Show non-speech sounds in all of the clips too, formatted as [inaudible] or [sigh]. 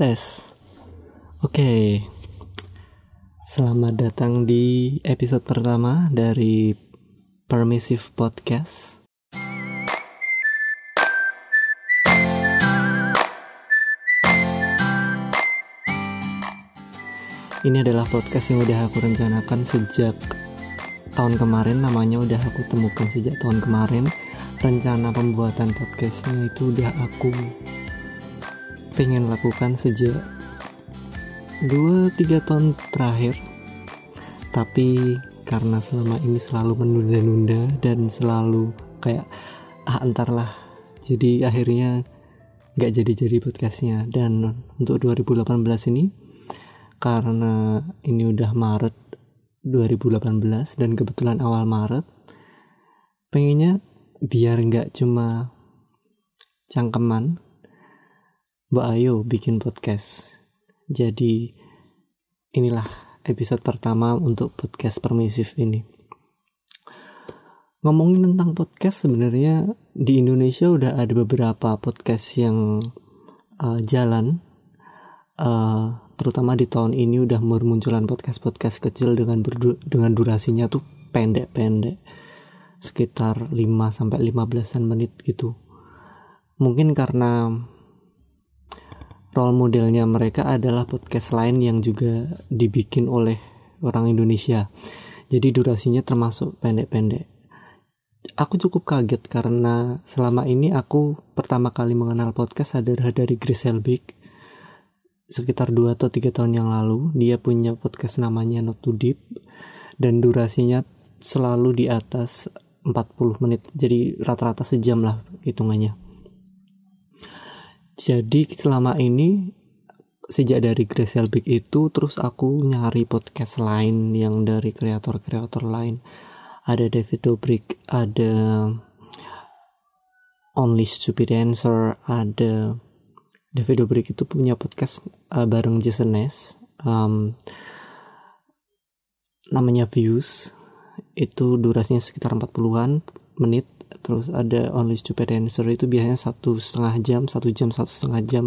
tes. Oke. Selamat datang di episode pertama dari Permissive Podcast. Ini adalah podcast yang udah aku rencanakan sejak tahun kemarin namanya udah aku temukan sejak tahun kemarin rencana pembuatan podcastnya itu udah aku pengen lakukan sejak 2-3 tahun terakhir. Tapi karena selama ini selalu menunda-nunda dan selalu kayak ah antarlah jadi akhirnya nggak jadi-jadi podcastnya. Dan untuk 2018 ini karena ini udah Maret 2018 dan kebetulan awal Maret pengennya biar nggak cuma cangkeman Mbak Ayo bikin podcast. Jadi inilah episode pertama untuk podcast permisif ini. Ngomongin tentang podcast sebenarnya di Indonesia udah ada beberapa podcast yang uh, jalan. Uh, terutama di tahun ini udah bermunculan podcast-podcast kecil dengan berdu dengan durasinya tuh pendek-pendek. Sekitar 5 sampai 15-an menit gitu. Mungkin karena role modelnya mereka adalah podcast lain yang juga dibikin oleh orang Indonesia. Jadi durasinya termasuk pendek-pendek. Aku cukup kaget karena selama ini aku pertama kali mengenal podcast adalah dari Chris Helbig sekitar 2 atau 3 tahun yang lalu dia punya podcast namanya Not Too Deep dan durasinya selalu di atas 40 menit jadi rata-rata sejam lah hitungannya jadi selama ini sejak dari Grace Helbig itu terus aku nyari podcast lain yang dari kreator-kreator lain. Ada David Dobrik ada Only Stupid Answer ada David Dobrik itu punya podcast uh, bareng Jason Ness um, namanya Views. Itu durasinya sekitar 40-an menit terus ada Only Stupid Answer itu biasanya satu setengah jam satu jam satu setengah jam.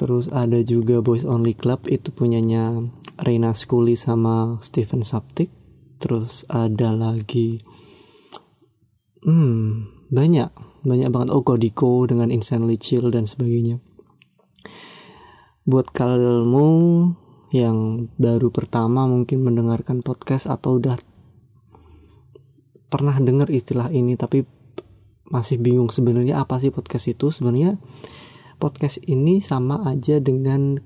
Terus ada juga Boys Only Club itu punyanya Reina Scully sama Stephen Saptik. Terus ada lagi hmm banyak banyak banget. Oh Godiko dengan Insanely Chill dan sebagainya. Buat kamu yang baru pertama mungkin mendengarkan podcast atau udah pernah dengar istilah ini tapi masih bingung sebenarnya apa sih podcast itu. Sebenarnya podcast ini sama aja dengan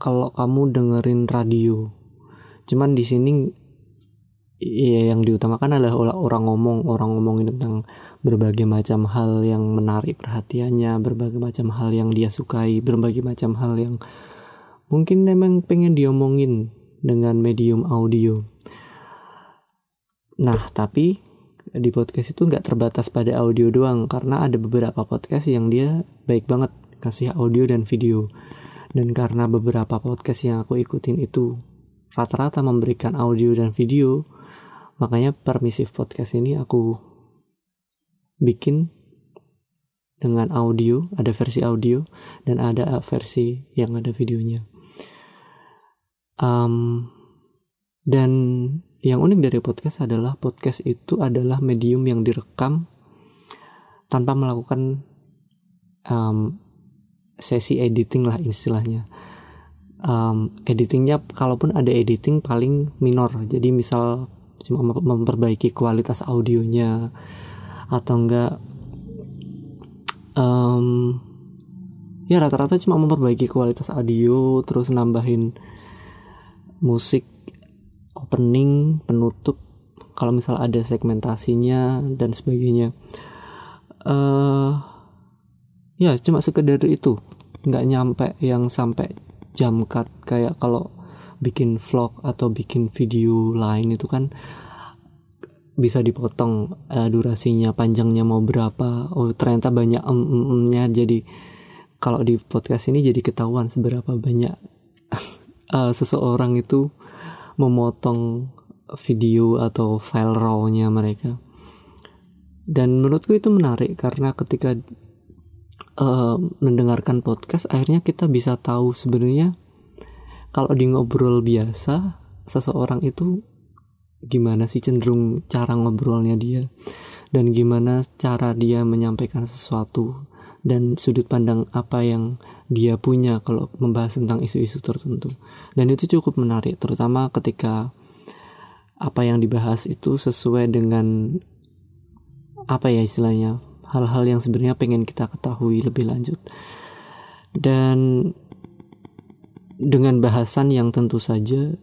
kalau kamu dengerin radio. Cuman di sini ya yang diutamakan adalah orang ngomong. Orang ngomongin tentang berbagai macam hal yang menarik perhatiannya berbagai macam hal yang dia sukai berbagai macam hal yang mungkin memang pengen diomongin dengan medium audio nah tapi di podcast itu nggak terbatas pada audio doang karena ada beberapa podcast yang dia baik banget kasih audio dan video. Dan karena beberapa podcast yang aku ikutin itu rata-rata memberikan audio dan video makanya permisif podcast ini aku bikin dengan audio ada versi audio dan ada versi yang ada videonya. Um, dan yang unik dari podcast adalah podcast itu adalah medium yang direkam tanpa melakukan um, sesi editing lah istilahnya. Um, editingnya kalaupun ada editing paling minor. Jadi misal cuma memperbaiki kualitas audionya atau enggak um, ya rata-rata cuma memperbaiki kualitas audio terus nambahin musik opening penutup kalau misal ada segmentasinya dan sebagainya. Uh, ya cuma sekedar itu. Nggak nyampe yang sampai jam cut kayak kalau bikin vlog atau bikin video lain itu kan bisa dipotong uh, durasinya panjangnya mau berapa. Oh ternyata banyak em em nya jadi kalau di podcast ini jadi ketahuan seberapa banyak uh, [laughs] seseorang itu memotong video atau file raw-nya mereka. Dan menurutku itu menarik karena ketika uh, mendengarkan podcast akhirnya kita bisa tahu sebenarnya kalau di ngobrol biasa seseorang itu gimana sih cenderung cara ngobrolnya dia dan gimana cara dia menyampaikan sesuatu dan sudut pandang apa yang dia punya kalau membahas tentang isu-isu tertentu. Dan itu cukup menarik terutama ketika apa yang dibahas itu sesuai dengan apa ya istilahnya hal-hal yang sebenarnya pengen kita ketahui lebih lanjut. Dan dengan bahasan yang tentu saja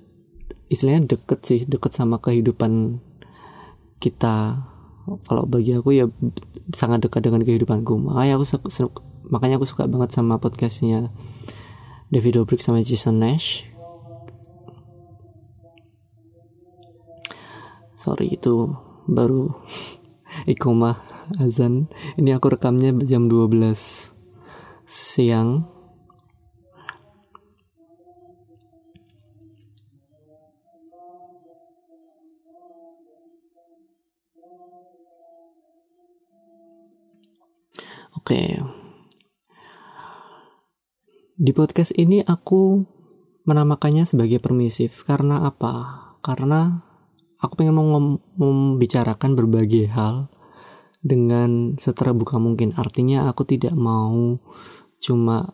istilahnya deket sih deket sama kehidupan kita kalau bagi aku ya sangat dekat dengan kehidupanku. Makanya aku makanya aku suka banget sama podcastnya David Dobrik sama Jason Nash. Sorry itu baru [laughs] ikoma azan. Ini aku rekamnya jam 12 siang Oke. Di podcast ini aku menamakannya sebagai permisif karena apa? Karena aku pengen membicarakan berbagai hal dengan seterbuka mungkin. Artinya aku tidak mau cuma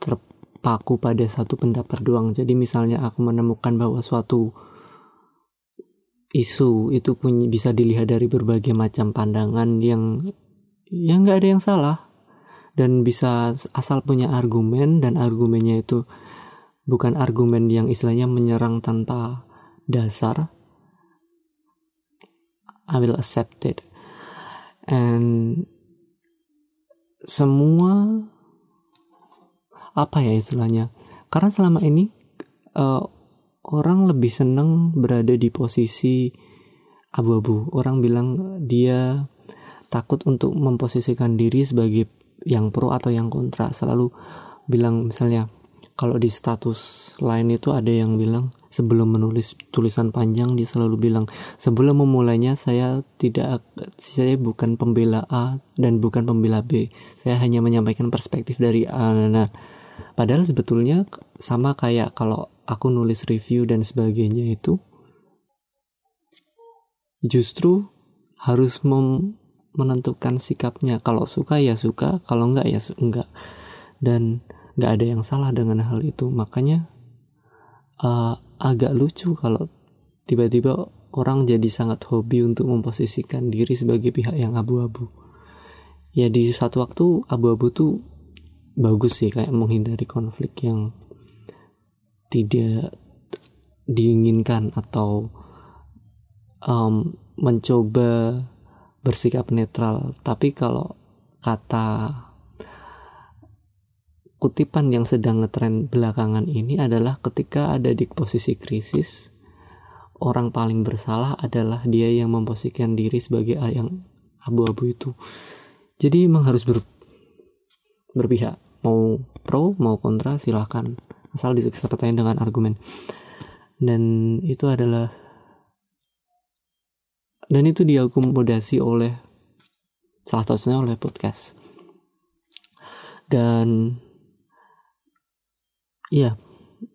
terpaku pada satu pendapat doang. Jadi misalnya aku menemukan bahwa suatu isu itu punya bisa dilihat dari berbagai macam pandangan yang ya nggak ada yang salah. Dan bisa asal punya argumen dan argumennya itu bukan argumen yang istilahnya menyerang tanpa dasar. I will accept it. And semua apa ya istilahnya? Karena selama ini uh, orang lebih senang berada di posisi abu-abu. Orang bilang dia takut untuk memposisikan diri sebagai yang pro atau yang kontra. Selalu bilang misalnya kalau di status lain itu ada yang bilang sebelum menulis tulisan panjang dia selalu bilang sebelum memulainya saya tidak saya bukan pembela A dan bukan pembela B. Saya hanya menyampaikan perspektif dari A nah padahal sebetulnya sama kayak kalau aku nulis review dan sebagainya itu justru harus mem menentukan sikapnya. Kalau suka ya suka. Kalau enggak ya enggak. Dan enggak ada yang salah dengan hal itu. Makanya uh, agak lucu kalau tiba-tiba orang jadi sangat hobi untuk memposisikan diri sebagai pihak yang abu-abu. Ya di satu waktu abu-abu tuh bagus sih kayak menghindari konflik yang tidak diinginkan atau um, mencoba bersikap netral. Tapi kalau kata kutipan yang sedang ngetren belakangan ini adalah ketika ada di posisi krisis orang paling bersalah adalah dia yang memposisikan diri sebagai yang abu-abu itu. Jadi emang harus ber, berpihak. Mau pro mau kontra silahkan. Asal disertai dengan argumen. Dan itu adalah dan itu diakomodasi oleh salah satunya oleh podcast. Dan iya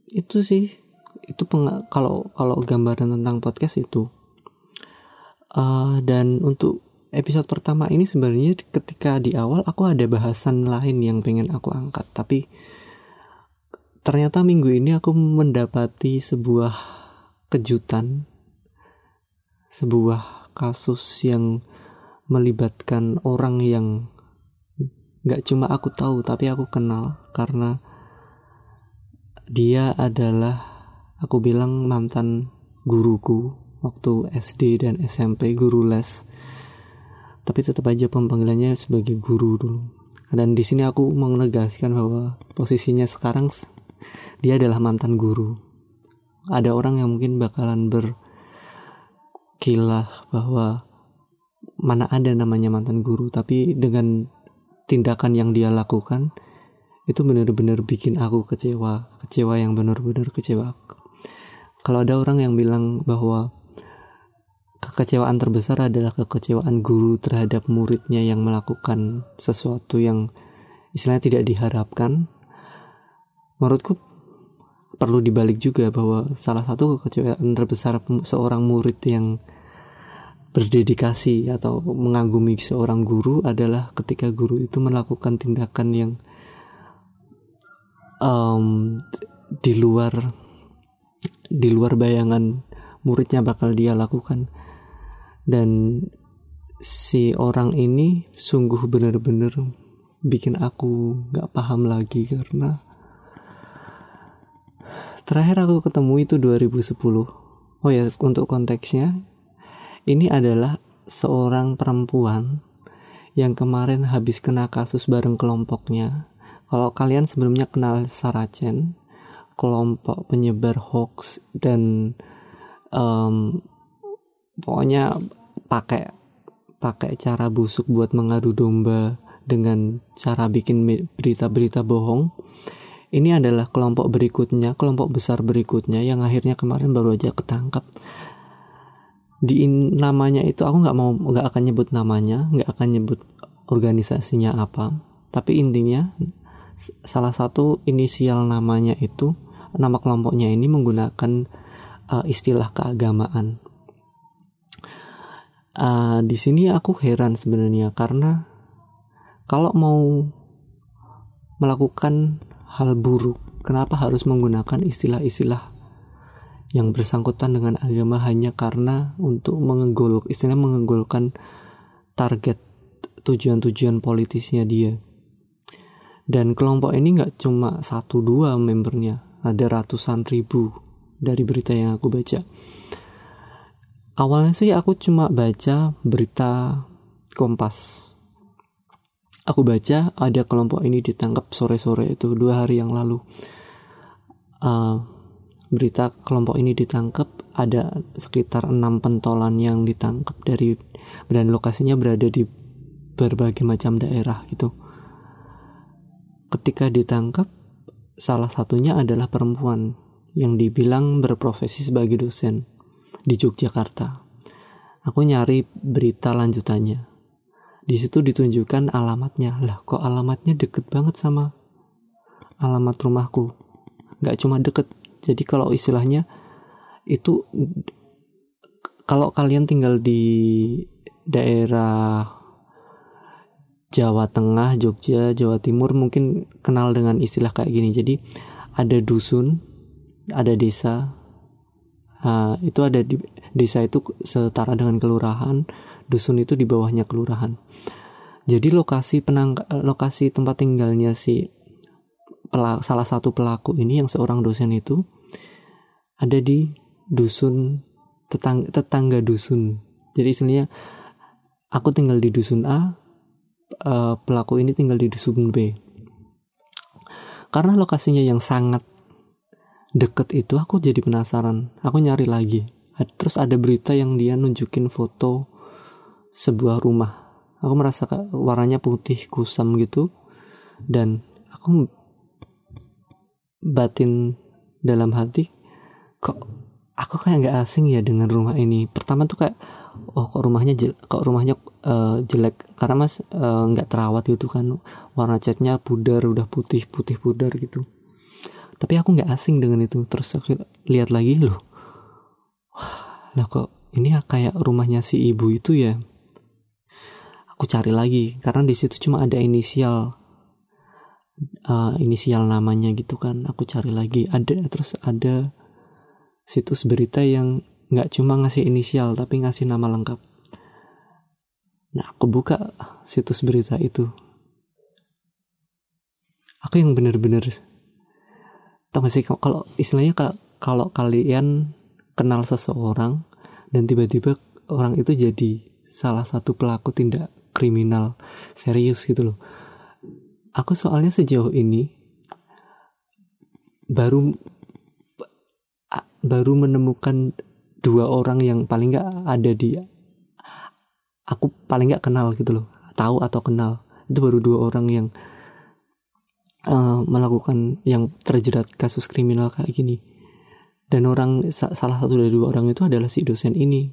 itu sih itu kalau kalau gambaran tentang podcast itu. Uh, dan untuk episode pertama ini sebenarnya ketika di awal aku ada bahasan lain yang pengen aku angkat. Tapi ternyata minggu ini aku mendapati sebuah kejutan sebuah kasus yang melibatkan orang yang nggak cuma aku tahu tapi aku kenal. Karena dia adalah aku bilang mantan guruku waktu SD dan SMP guru les. Tapi tetap aja pemanggilannya sebagai guru dulu. Dan di sini aku menegaskan bahwa posisinya sekarang dia adalah mantan guru. Ada orang yang mungkin bakalan ber kilah bahwa mana ada namanya mantan guru tapi dengan tindakan yang dia lakukan itu benar-benar bikin aku kecewa kecewa yang benar-benar kecewa. Kalau ada orang yang bilang bahwa kekecewaan terbesar adalah kekecewaan guru terhadap muridnya yang melakukan sesuatu yang istilahnya tidak diharapkan menurutku perlu dibalik juga bahwa salah satu kekecewaan terbesar seorang murid yang berdedikasi atau mengagumi seorang guru adalah ketika guru itu melakukan tindakan yang um, di luar di luar bayangan muridnya bakal dia lakukan. Dan si orang ini sungguh benar-benar bikin aku nggak paham lagi karena terakhir aku ketemu itu 2010 oh ya untuk konteksnya ini adalah seorang perempuan yang kemarin habis kena kasus bareng kelompoknya. Kalau kalian sebelumnya kenal Saracen, kelompok penyebar hoax dan um, pokoknya pakai pakai cara busuk buat mengadu domba dengan cara bikin berita-berita bohong. Ini adalah kelompok berikutnya, kelompok besar berikutnya yang akhirnya kemarin baru aja ketangkap di namanya itu aku nggak mau nggak akan nyebut namanya nggak akan nyebut organisasinya apa. Tapi intinya salah satu inisial namanya itu nama kelompoknya ini menggunakan uh, istilah keagamaan. Uh, di sini aku heran sebenarnya karena kalau mau melakukan hal buruk. Kenapa harus menggunakan istilah-istilah yang bersangkutan dengan agama hanya karena untuk menggol istilahnya menggolkan target tujuan-tujuan politisnya dia? Dan kelompok ini nggak cuma satu dua membernya ada ratusan ribu dari berita yang aku baca. Awalnya sih aku cuma baca berita Kompas aku baca ada kelompok ini ditangkap sore-sore itu dua hari yang lalu uh, berita kelompok ini ditangkap ada sekitar enam pentolan yang ditangkap dari dan lokasinya berada di berbagai macam daerah gitu. Ketika ditangkap, salah satunya adalah perempuan yang dibilang berprofesi sebagai dosen di Yogyakarta. Aku nyari berita lanjutannya. Di situ ditunjukkan alamatnya. Lah, kok alamatnya deket banget sama alamat rumahku? Gak cuma deket, jadi kalau istilahnya itu kalau kalian tinggal di daerah Jawa Tengah, Jogja, Jawa Timur mungkin kenal dengan istilah kayak gini. Jadi ada dusun, ada desa. Uh, itu ada di desa itu setara dengan kelurahan, dusun itu di bawahnya kelurahan. Jadi lokasi penang lokasi tempat tinggalnya si pelaku, salah satu pelaku ini yang seorang dosen itu ada di dusun tetang, tetangga dusun. Jadi istilahnya aku tinggal di dusun A, uh, pelaku ini tinggal di dusun B. Karena lokasinya yang sangat deket itu aku jadi penasaran. Aku nyari lagi. Terus ada berita yang dia nunjukin foto sebuah rumah. Aku merasa warnanya putih kusam gitu. Dan aku batin dalam hati kok aku kayak nggak asing ya dengan rumah ini. Pertama tuh kayak oh kok rumahnya jelek, kok rumahnya uh, jelek? Karena mas eh, nggak uh, terawat gitu kan. Warna catnya pudar udah putih putih pudar gitu. Tapi aku nggak asing dengan itu. Terus aku lihat lagi loh wah lah kok ini kayak rumahnya si ibu itu ya aku cari lagi karena di situ cuma ada inisial uh, inisial namanya gitu kan aku cari lagi ada terus ada situs berita yang nggak cuma ngasih inisial tapi ngasih nama lengkap. Nah, aku buka situs berita itu. Aku yang bener-bener tau gak sih kalau istilahnya kalau, kalau kalian kenal seseorang dan tiba-tiba orang itu jadi salah satu pelaku tindak kriminal serius gitu loh. Aku soalnya sejauh ini baru baru menemukan dua orang yang paling nggak ada di aku paling nggak kenal gitu loh. Tahu atau kenal. Itu baru dua orang yang uh, melakukan yang terjerat kasus kriminal kayak gini. Dan orang salah satu dari dua orang itu adalah si dosen ini.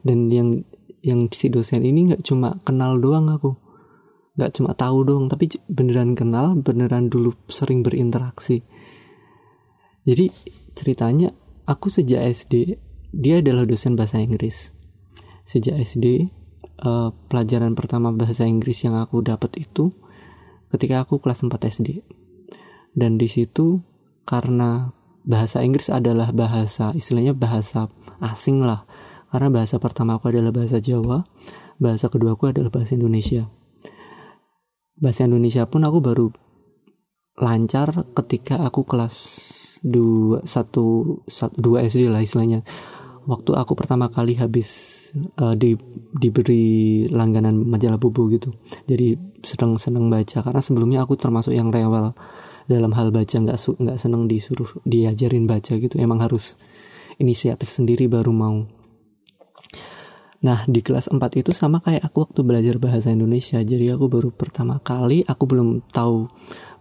Dan yang yang si dosen ini nggak cuma kenal doang aku. Nggak cuma tahu dong tapi beneran kenal beneran dulu sering berinteraksi. Jadi ceritanya aku sejak SD dia adalah dosen bahasa Inggris. Sejak SD uh, eh, pelajaran pertama bahasa Inggris yang aku dapat itu ketika aku kelas 4 SD dan di situ karena bahasa Inggris adalah bahasa istilahnya bahasa asing lah karena bahasa pertama aku adalah bahasa Jawa bahasa kedua aku adalah bahasa Indonesia. Bahasa Indonesia pun aku baru lancar ketika aku kelas dua satu dua SD lah istilahnya. Waktu aku pertama kali habis uh, di diberi langganan majalah bubu gitu. Jadi sedang seneng baca karena sebelumnya aku termasuk yang rewel dalam hal baca nggak nggak seneng disuruh diajarin baca gitu. Emang harus inisiatif sendiri baru mau Nah di kelas 4 itu sama kayak aku waktu belajar bahasa Indonesia. Jadi aku baru pertama kali aku belum tahu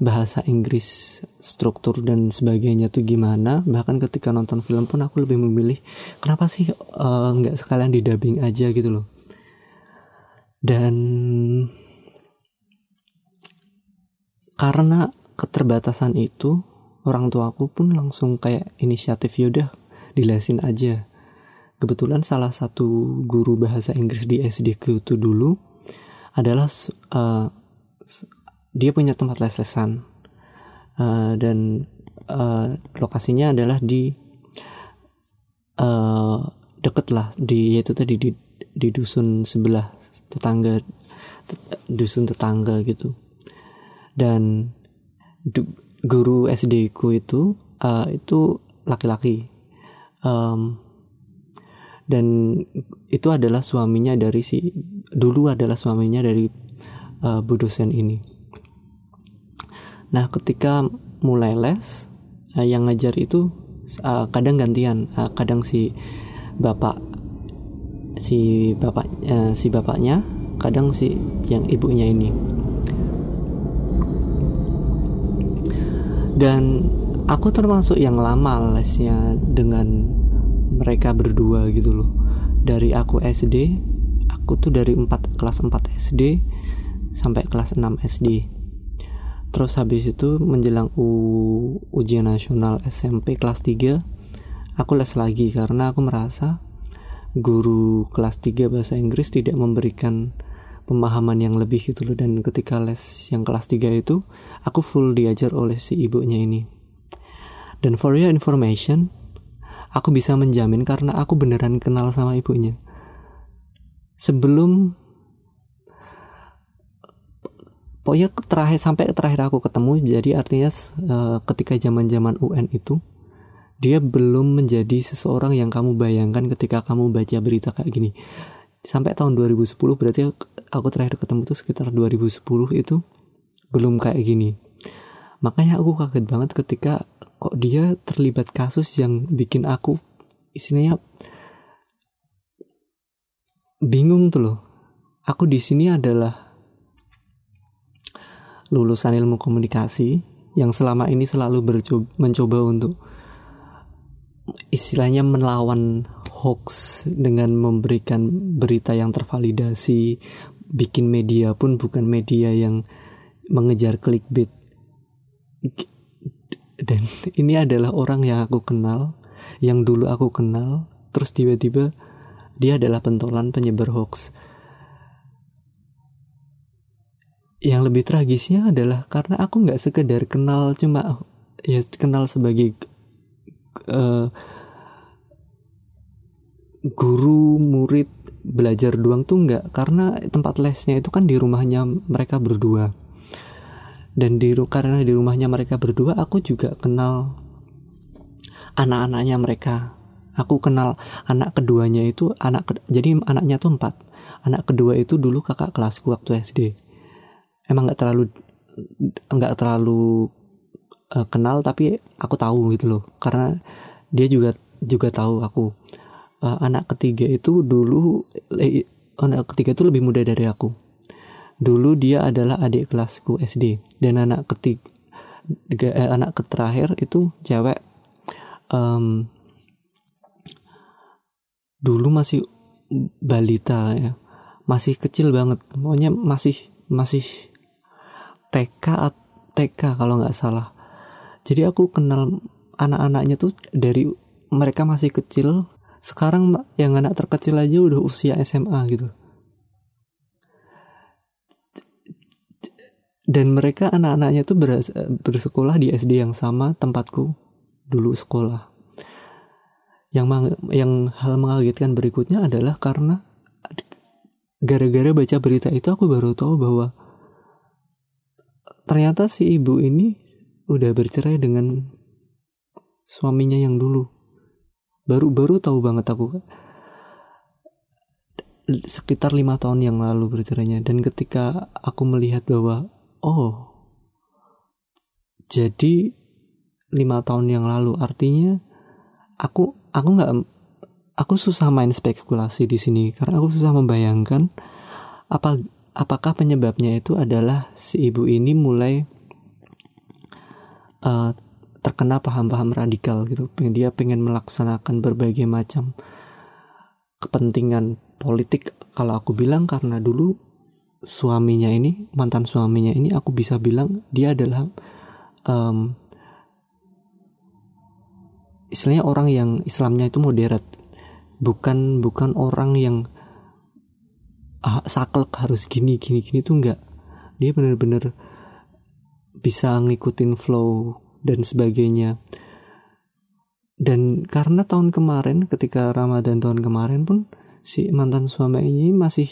bahasa Inggris struktur dan sebagainya tuh gimana. Bahkan ketika nonton film pun aku lebih memilih Kenapa sih uh, nggak sekalian di dubbing aja gitu loh. Dan karena keterbatasan itu orang tua aku pun langsung kayak inisiatif yaudah dilesin aja kebetulan salah satu guru bahasa Inggris di SD itu dulu adalah uh, dia punya tempat les-lesan. Uh, dan uh, lokasinya adalah di uh, deket lah di yaitu tadi di di dusun sebelah tetangga dusun tetangga gitu. Dan du, guru SD ku itu uh, itu laki-laki. Um, dan itu adalah suaminya dari si dulu adalah suaminya dari uh, bu dosen ini. Nah, ketika mulai les uh, yang ngajar itu uh, kadang gantian, uh, kadang si bapak si bapak uh, si bapaknya, kadang si yang ibunya ini. Dan aku termasuk yang lama lesnya dengan mereka berdua gitu loh. Dari aku SD aku tuh dari 4 kelas 4 SD sampai kelas 6 SD terus habis itu menjelang U, ujian nasional SMP kelas 3 aku les lagi karena aku merasa guru kelas 3 bahasa Inggris tidak memberikan pemahaman yang lebih gitu loh. Dan ketika les yang kelas 3 itu aku full diajar oleh si ibunya ini. Dan for your information aku bisa menjamin karena aku beneran kenal sama ibunya. Sebelum pokoknya terakhir sampai terakhir aku ketemu jadi artinya uh, ketika zaman zaman UN itu dia belum menjadi seseorang yang kamu bayangkan ketika kamu baca berita kayak gini. Sampai tahun 2010 berarti aku terakhir ketemu itu sekitar 2010 itu belum kayak gini makanya aku kaget banget ketika kok dia terlibat kasus yang bikin aku istilahnya bingung tuh loh. Aku di sini adalah lulusan ilmu komunikasi yang selama ini selalu mencoba untuk istilahnya melawan hoax dengan memberikan berita yang tervalidasi bikin media pun bukan media yang mengejar clickbait dan ini adalah orang yang aku kenal yang dulu aku kenal terus tiba-tiba dia adalah pentolan penyebar hoax. Yang lebih tragisnya adalah karena aku nggak sekedar kenal cuma ya kenal sebagai uh, guru murid belajar doang tuh nggak. Karena tempat lesnya itu kan di rumahnya mereka berdua dan di karena di rumahnya mereka berdua aku juga kenal anak-anaknya mereka. Aku kenal anak keduanya itu anak jadi anaknya tuh empat. Anak kedua itu dulu kakak kelasku waktu SD emang nggak terlalu nggak terlalu uh, kenal tapi aku tahu gitu loh. Karena dia juga juga tahu aku. Uh, anak ketiga itu dulu anak ketiga itu lebih muda dari aku Dulu dia adalah adik kelasku SD dan anak ketiga eh, anak terakhir itu cewek um, dulu masih balita ya. Masih kecil banget. Pokoknya masih masih TK TK kalau nggak salah. Jadi aku kenal anak-anaknya tuh dari mereka masih kecil. Sekarang yang anak terkecil aja udah usia SMA gitu dan mereka anak-anaknya tuh bersekolah di SD yang sama tempatku dulu sekolah. Yang yang hal mengagetkan berikutnya adalah karena gara-gara baca berita itu aku baru tahu bahwa ternyata si ibu ini udah bercerai dengan suaminya yang dulu. Baru-baru tahu banget aku. Sekitar lima tahun yang lalu bercerainya. Dan ketika aku melihat bahwa oh. Jadi lima tahun yang lalu artinya aku aku nggak aku susah main spekulasi di sini karena aku susah membayangkan apa apakah penyebabnya itu adalah si ibu ini mulai uh, terkena paham-paham radikal gitu. Dia pengen melaksanakan berbagai macam kepentingan politik kalau aku bilang karena dulu suaminya ini mantan suaminya ini aku bisa bilang dia adalah um, istilahnya orang yang Islamnya itu moderat bukan bukan orang yang ah, saklek harus gini gini gini tuh enggak. Dia bener-bener bisa ngikutin flow dan sebagainya. Dan karena tahun kemarin ketika Ramadan tahun kemarin pun si mantan suami ini masih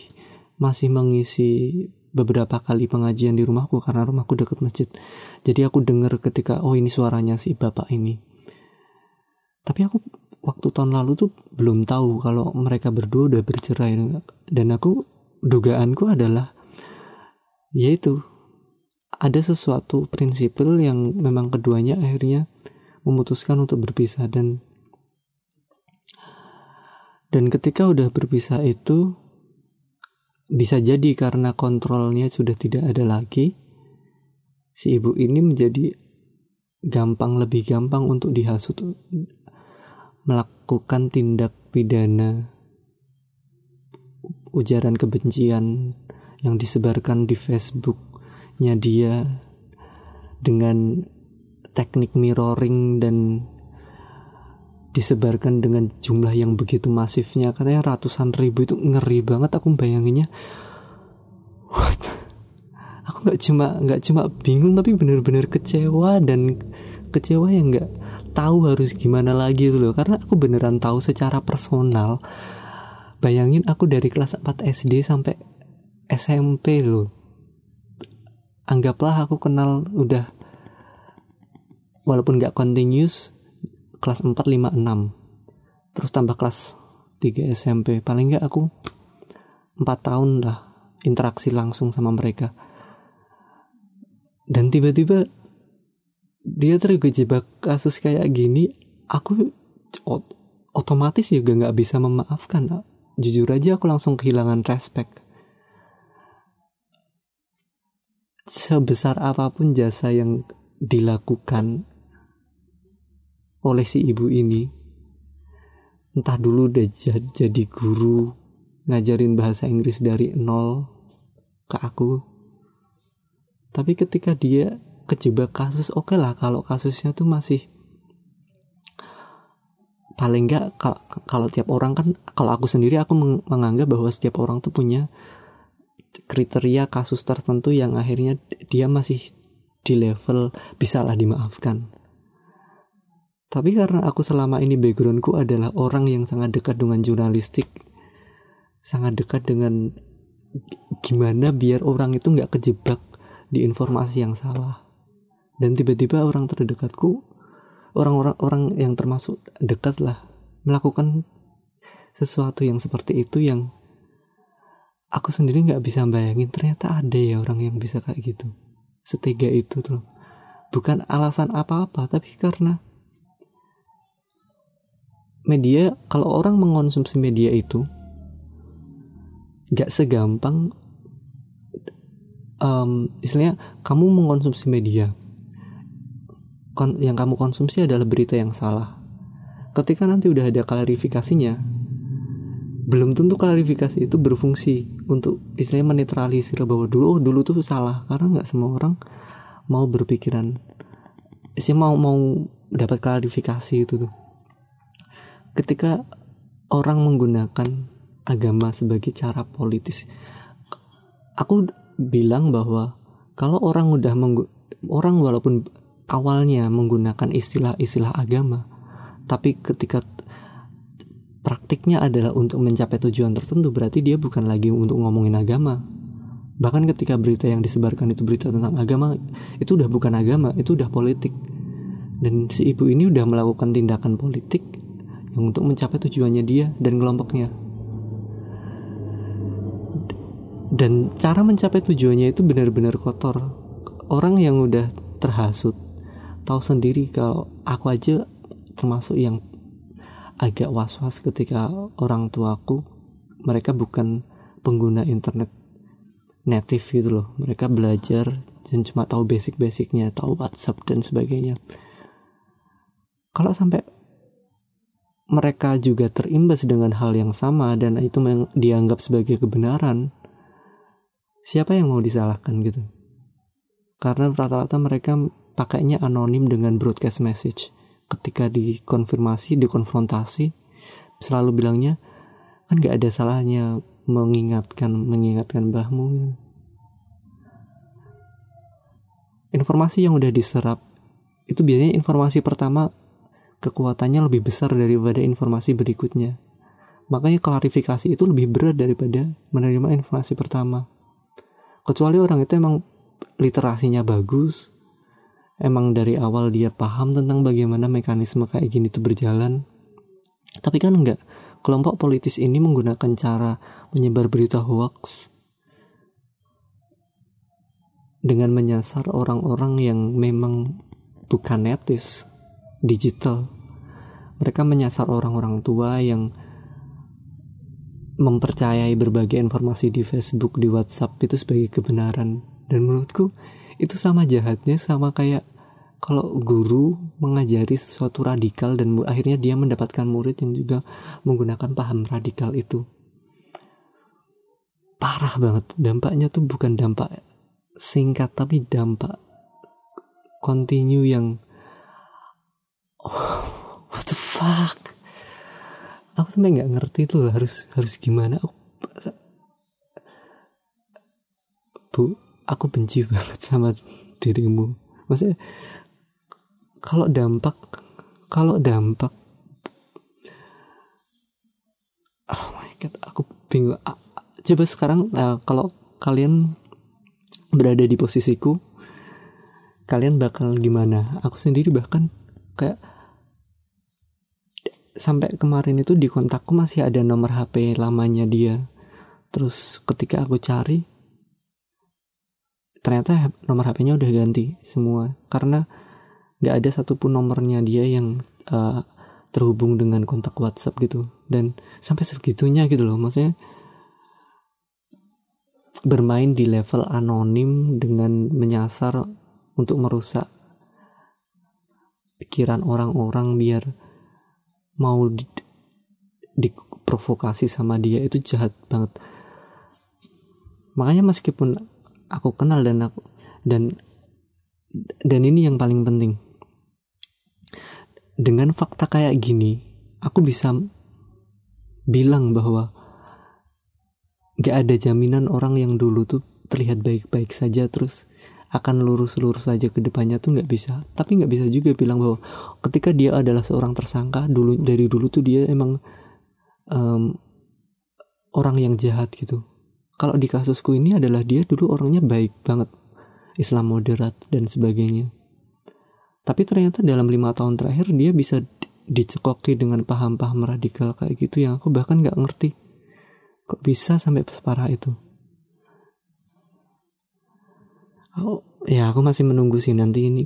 masih mengisi beberapa kali pengajian di rumahku karena rumahku dekat masjid. Jadi aku dengar ketika oh ini suaranya si bapak ini. Tapi aku waktu tahun lalu tuh belum tahu kalau mereka berdua udah bercerai. Dan aku dugaanku adalah yaitu ada sesuatu prinsipil yang memang keduanya akhirnya memutuskan untuk berpisah. Dan dan ketika udah berpisah itu bisa jadi karena kontrolnya sudah tidak ada lagi si ibu ini menjadi gampang lebih gampang untuk dihasut melakukan tindak pidana ujaran kebencian yang disebarkan di Facebooknya dia dengan teknik mirroring dan disebarkan dengan jumlah yang begitu masifnya katanya ratusan ribu itu ngeri banget aku bayanginnya. What? Aku nggak cuma nggak cuma bingung tapi bener-bener kecewa dan kecewa yang nggak tahu harus gimana lagi loh. Karena aku beneran tahu secara personal bayangin aku dari kelas 4 SD sampai SMP loh. Anggaplah aku kenal udah walaupun nggak continuous kelas 4 5 6 terus tambah kelas 3 SMP paling nggak aku 4 tahun lah interaksi langsung sama mereka. Dan tiba-tiba dia terjebak kasus kayak gini aku otomatis juga nggak bisa memaafkan jujur aja aku langsung kehilangan respect. Sebesar apa pun jasa yang dilakukan oleh si ibu ini. Entah dulu udah jadi guru ngajarin bahasa Inggris dari nol ke aku. Tapi ketika dia kejebak kasus oke okay lah kalau kasusnya tuh masih paling enggak kalau, kalau tiap orang kan kalau aku sendiri aku menganggap bahwa setiap orang tuh punya kriteria kasus tertentu yang akhirnya dia masih di level bisa lah dimaafkan tapi karena aku selama ini backgroundku adalah orang yang sangat dekat dengan jurnalistik sangat dekat dengan gimana biar orang itu nggak kejebak di informasi yang salah. Dan tiba-tiba orang terdekatku orang-orang orang yang termasuk dekat lah melakukan sesuatu yang seperti itu yang aku sendiri nggak bisa bayangin. Ternyata ada ya orang yang bisa kayak gitu. Setega itu tuh bukan alasan apa-apa tapi karena media kalau orang mengonsumsi media itu nggak segampang um, istilahnya kamu mengonsumsi media. Yang kamu konsumsi adalah berita yang salah. Ketika nanti udah ada klarifikasinya, belum tentu klarifikasi itu berfungsi untuk istilahnya menetralisir bahwa dulu oh dulu tuh salah. Karena nggak semua orang mau berpikiran sih mau mau dapat klarifikasi itu tuh ketika orang menggunakan agama sebagai cara politis aku bilang bahwa kalau orang udah orang walaupun awalnya menggunakan istilah-istilah agama tapi ketika praktiknya adalah untuk mencapai tujuan tertentu berarti dia bukan lagi untuk ngomongin agama. Bahkan ketika berita yang disebarkan itu berita tentang agama itu udah bukan agama itu udah politik. Dan si ibu ini udah melakukan tindakan politik untuk mencapai tujuannya dia dan kelompoknya. Dan cara mencapai tujuannya itu benar-benar kotor. Orang yang udah terhasut tahu sendiri kalau aku aja termasuk yang agak was-was ketika orang tuaku mereka bukan pengguna internet native gitu loh. Mereka belajar dan cuma tahu basic-basicnya tahu WhatsApp dan sebagainya. Kalau sampai mereka juga terimbas dengan hal yang sama dan itu dianggap sebagai kebenaran. Siapa yang mau disalahkan gitu? Karena rata-rata mereka pakainya anonim dengan broadcast message. Ketika dikonfirmasi dikonfrontasi selalu bilangnya kan gak ada salahnya mengingatkan mengingatkan bahmu informasi yang udah diserap itu biasanya informasi pertama kekuatannya lebih besar daripada informasi berikutnya. Makanya klarifikasi itu lebih berat daripada menerima informasi pertama. Kecuali orang itu emang literasinya bagus emang dari awal dia paham tentang bagaimana mekanisme kayak gini itu berjalan. Tapi kan enggak kelompok politis ini menggunakan cara menyebar berita hoax dengan menyasar orang-orang yang memang bukan etis digital. Mereka menyasar orang-orang tua yang mempercayai berbagai informasi di Facebook, di WhatsApp itu sebagai kebenaran. Dan menurutku itu sama jahatnya sama kayak kalau guru mengajari sesuatu radikal dan akhirnya dia mendapatkan murid yang juga menggunakan paham radikal itu. Parah banget. Dampaknya tuh bukan dampak singkat tapi dampak continue yang oh, what the fuck? Aku sampai nggak ngerti tuh harus harus gimana. Aku, bu aku benci [laughs] banget sama dirimu. Maksudnya kalau dampak kalau dampak oh my god aku bingung. Coba sekarang uh, kalau kalian berada di posisiku kalian bakal gimana? Aku sendiri bahkan kayak sampai kemarin itu di kontakku masih ada nomor HP lamanya dia. Terus ketika aku cari ternyata nomor HP-nya udah ganti semua. Karena nggak ada satupun nomornya dia yang uh, terhubung dengan kontak WhatsApp gitu. Dan sampai segitunya gitu loh maksudnya bermain di level anonim dengan menyasar untuk merusak pikiran orang-orang biar mau di, diprovokasi sama dia itu jahat banget. Makanya meskipun aku kenal dan aku dan dan ini yang paling penting. Dengan fakta kayak gini aku bisa bilang bahwa gak ada jaminan orang yang dulu tuh terlihat baik-baik saja terus akan lurus-lurus saja ke depannya tuh nggak bisa. Tapi nggak bisa juga bilang bahwa ketika dia adalah seorang tersangka dulu dari dulu tuh dia emang um, orang yang jahat gitu. Kalau di kasusku ini adalah dia dulu orangnya baik banget Islam moderat dan sebagainya. Tapi ternyata dalam lima tahun terakhir dia bisa dicekoki dengan paham-paham radikal kayak gitu yang aku bahkan nggak ngerti. Kok bisa sampai separah itu oh. Ya aku masih menunggu sih nanti ini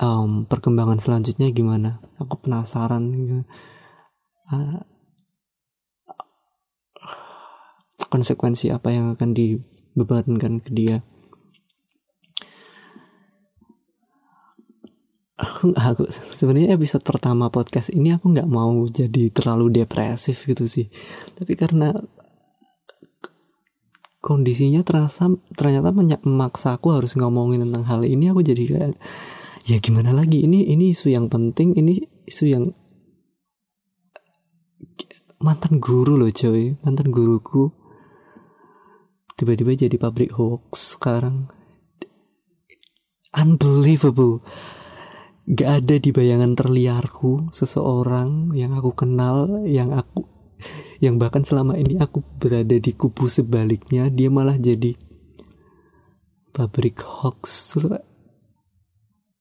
um, perkembangan selanjutnya gimana. Aku penasaran uh, konsekuensi apa yang akan dibebankan ke dia? Aku aku sebenarnya episode pertama podcast ini aku nggak mau jadi terlalu depresif gitu sih. Tapi karena kondisinya terasa ternyata memaksa aku harus ngomongin tentang hal ini aku jadi kayak ya gimana lagi? Ini ini isu yang penting ini isu yang mantan guru loh coy. Mantan guruku tiba-tiba jadi pabrik hoax sekarang. Unbelievable. Gak ada di bayangan terliarku seseorang yang aku kenal yang aku yang bahkan selama ini aku berada di kubu sebaliknya dia malah jadi pabrik hoax.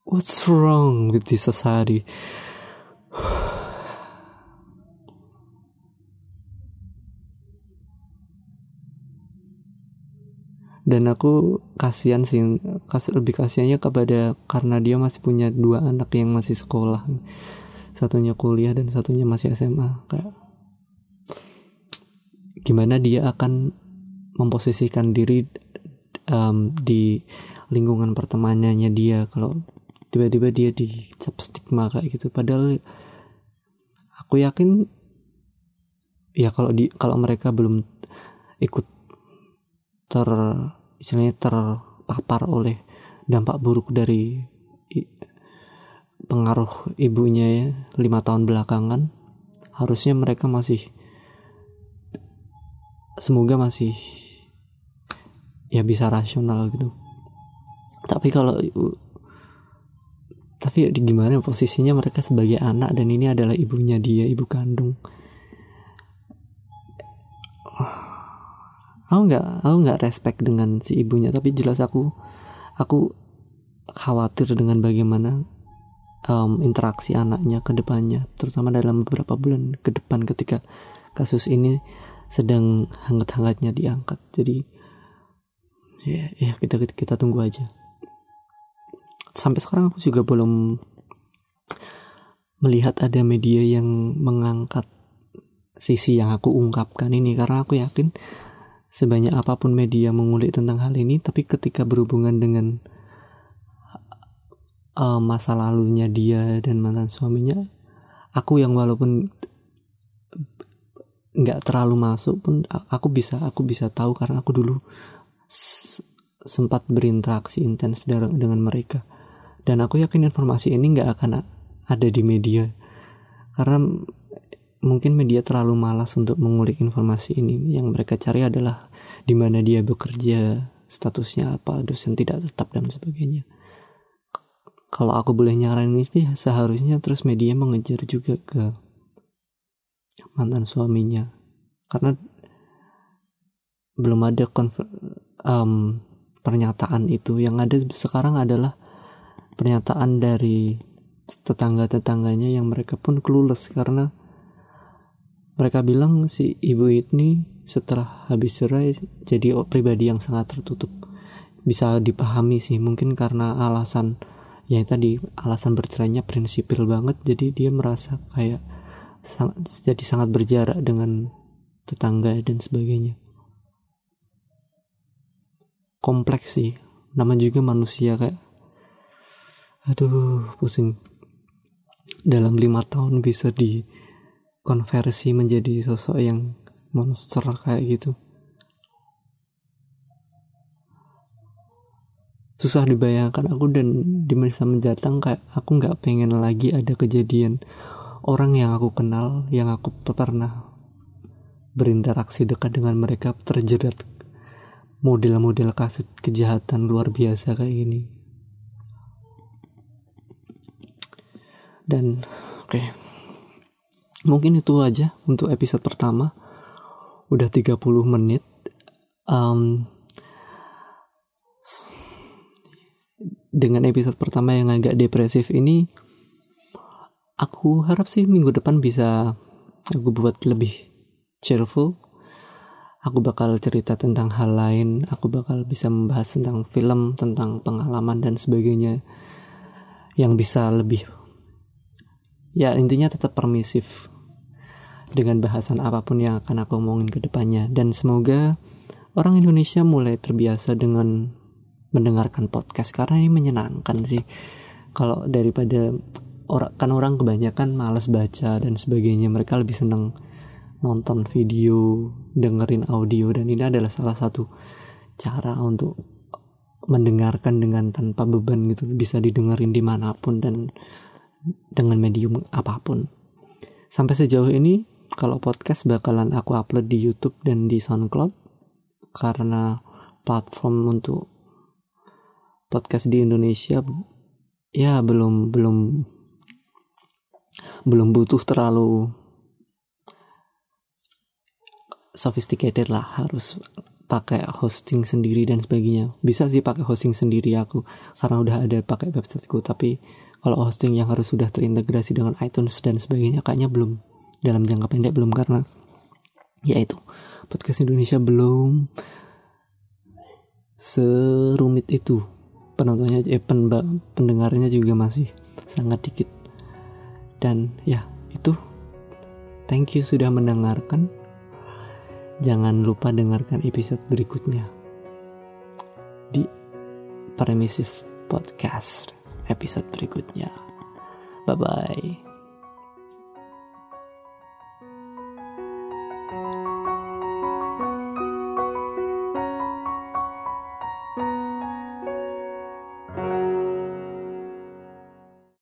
What's wrong with this society? Dan aku kasihan sih kasih lebih kasihannya kepada karena dia masih punya dua anak yang masih sekolah. Satunya kuliah dan satunya masih SMA kayak gimana dia akan memposisikan diri um, di lingkungan pertemanannya dia kalau tiba-tiba dia dicap stigma kayak gitu. Padahal aku yakin ya kalau di kalau mereka belum ikut ter istilahnya terpapar oleh dampak buruk dari pengaruh ibunya ya lima tahun belakangan harusnya mereka masih semoga masih ya bisa rasional gitu. Tapi kalau tapi gimana posisinya mereka sebagai anak dan ini adalah ibunya dia ibu kandung? Aku nggak aku nggak respect dengan si ibunya tapi jelas aku aku khawatir dengan bagaimana um, interaksi anaknya ke depannya terutama dalam beberapa bulan ke depan ketika kasus ini sedang hangat-hangatnya diangkat. Jadi ya, ya kita kita tunggu aja. Sampai sekarang aku juga belum melihat ada media yang mengangkat sisi yang aku ungkapkan ini. Karena aku yakin sebanyak apa pun media mengulik tentang hal ini tapi ketika berhubungan dengan uh, masa lalunya dia dan mantan suaminya aku yang walaupun nggak terlalu masuk pun aku bisa aku bisa tahu karena aku dulu sempat berinteraksi intens dengan mereka dan aku yakin informasi ini nggak akan ada di media karena mungkin media terlalu malas untuk mengulik informasi ini. Yang mereka cari adalah di mana dia bekerja, statusnya apa, dosen tidak tetap dan sebagainya. Kalau aku boleh nyaranin ini seharusnya terus media mengejar juga ke mantan suaminya. Karena belum ada um, pernyataan itu. Yang ada sekarang adalah pernyataan dari tetangga-tetangganya yang mereka pun clueless karena mereka bilang si ibu ini setelah habis cerai jadi pribadi yang sangat tertutup bisa dipahami sih mungkin karena alasan ya tadi alasan bercerainya prinsipil banget jadi dia merasa kayak sangat, jadi sangat berjarak dengan tetangga dan sebagainya. Kompleks sih. Nama juga manusia kayak aduh pusing. Dalam lima tahun bisa di konversi menjadi sosok yang monster kayak gitu. Susah dibayangkan aku dan di masa mendatang kayak aku nggak pengen lagi ada kejadian orang yang aku kenal yang aku pernah berinteraksi dekat dengan mereka terjerat model-model kasus kejahatan luar biasa kayak gini. Dan oke. Okay mungkin itu aja untuk episode pertama. Udah 30 menit. Um, dengan episode pertama yang agak depresif ini aku harap sih minggu depan bisa aku buat lebih cheerful. Aku bakal cerita tentang hal lain. Aku bakal bisa membahas tentang film tentang pengalaman dan sebagainya yang bisa lebih ya intinya tetap permisif dengan bahasan apa pun yang akan aku omongin ke depannya. Dan semoga orang Indonesia mulai terbiasa dengan mendengarkan podcast karena ini menyenangkan sih. Kalau daripada orang kan orang kebanyakan males baca dan sebagainya. Mereka lebih seneng nonton video dengerin audio dan ini adalah salah satu cara untuk mendengarkan dengan tanpa beban gitu. Bisa didengerin di mana pun dan dengan medium apa pun. Sampai sejauh ini kalau podcast bakalan aku upload di YouTube dan di SoundCloud karena platform untuk podcast di Indonesia ya belum belum belum butuh terlalu sophisticated lah harus pakai hosting sendiri dan sebagainya. Bisa sih pakai hosting sendiri aku karena udah ada pakai websiteku tapi kalau hosting yang harus sudah terintegrasi dengan iTunes dan sebagainya kayaknya belum dalam jangka pendek belum karena ya itu podcast Indonesia belum serumit itu. Penontonnya eh pendengarnya juga masih sangat dikit dan ya itu. Thank you sudah mendengarkan. Jangan lupa dengarkan episode berikutnya. Di Permissive Podcast episode berikutnya. Bye bye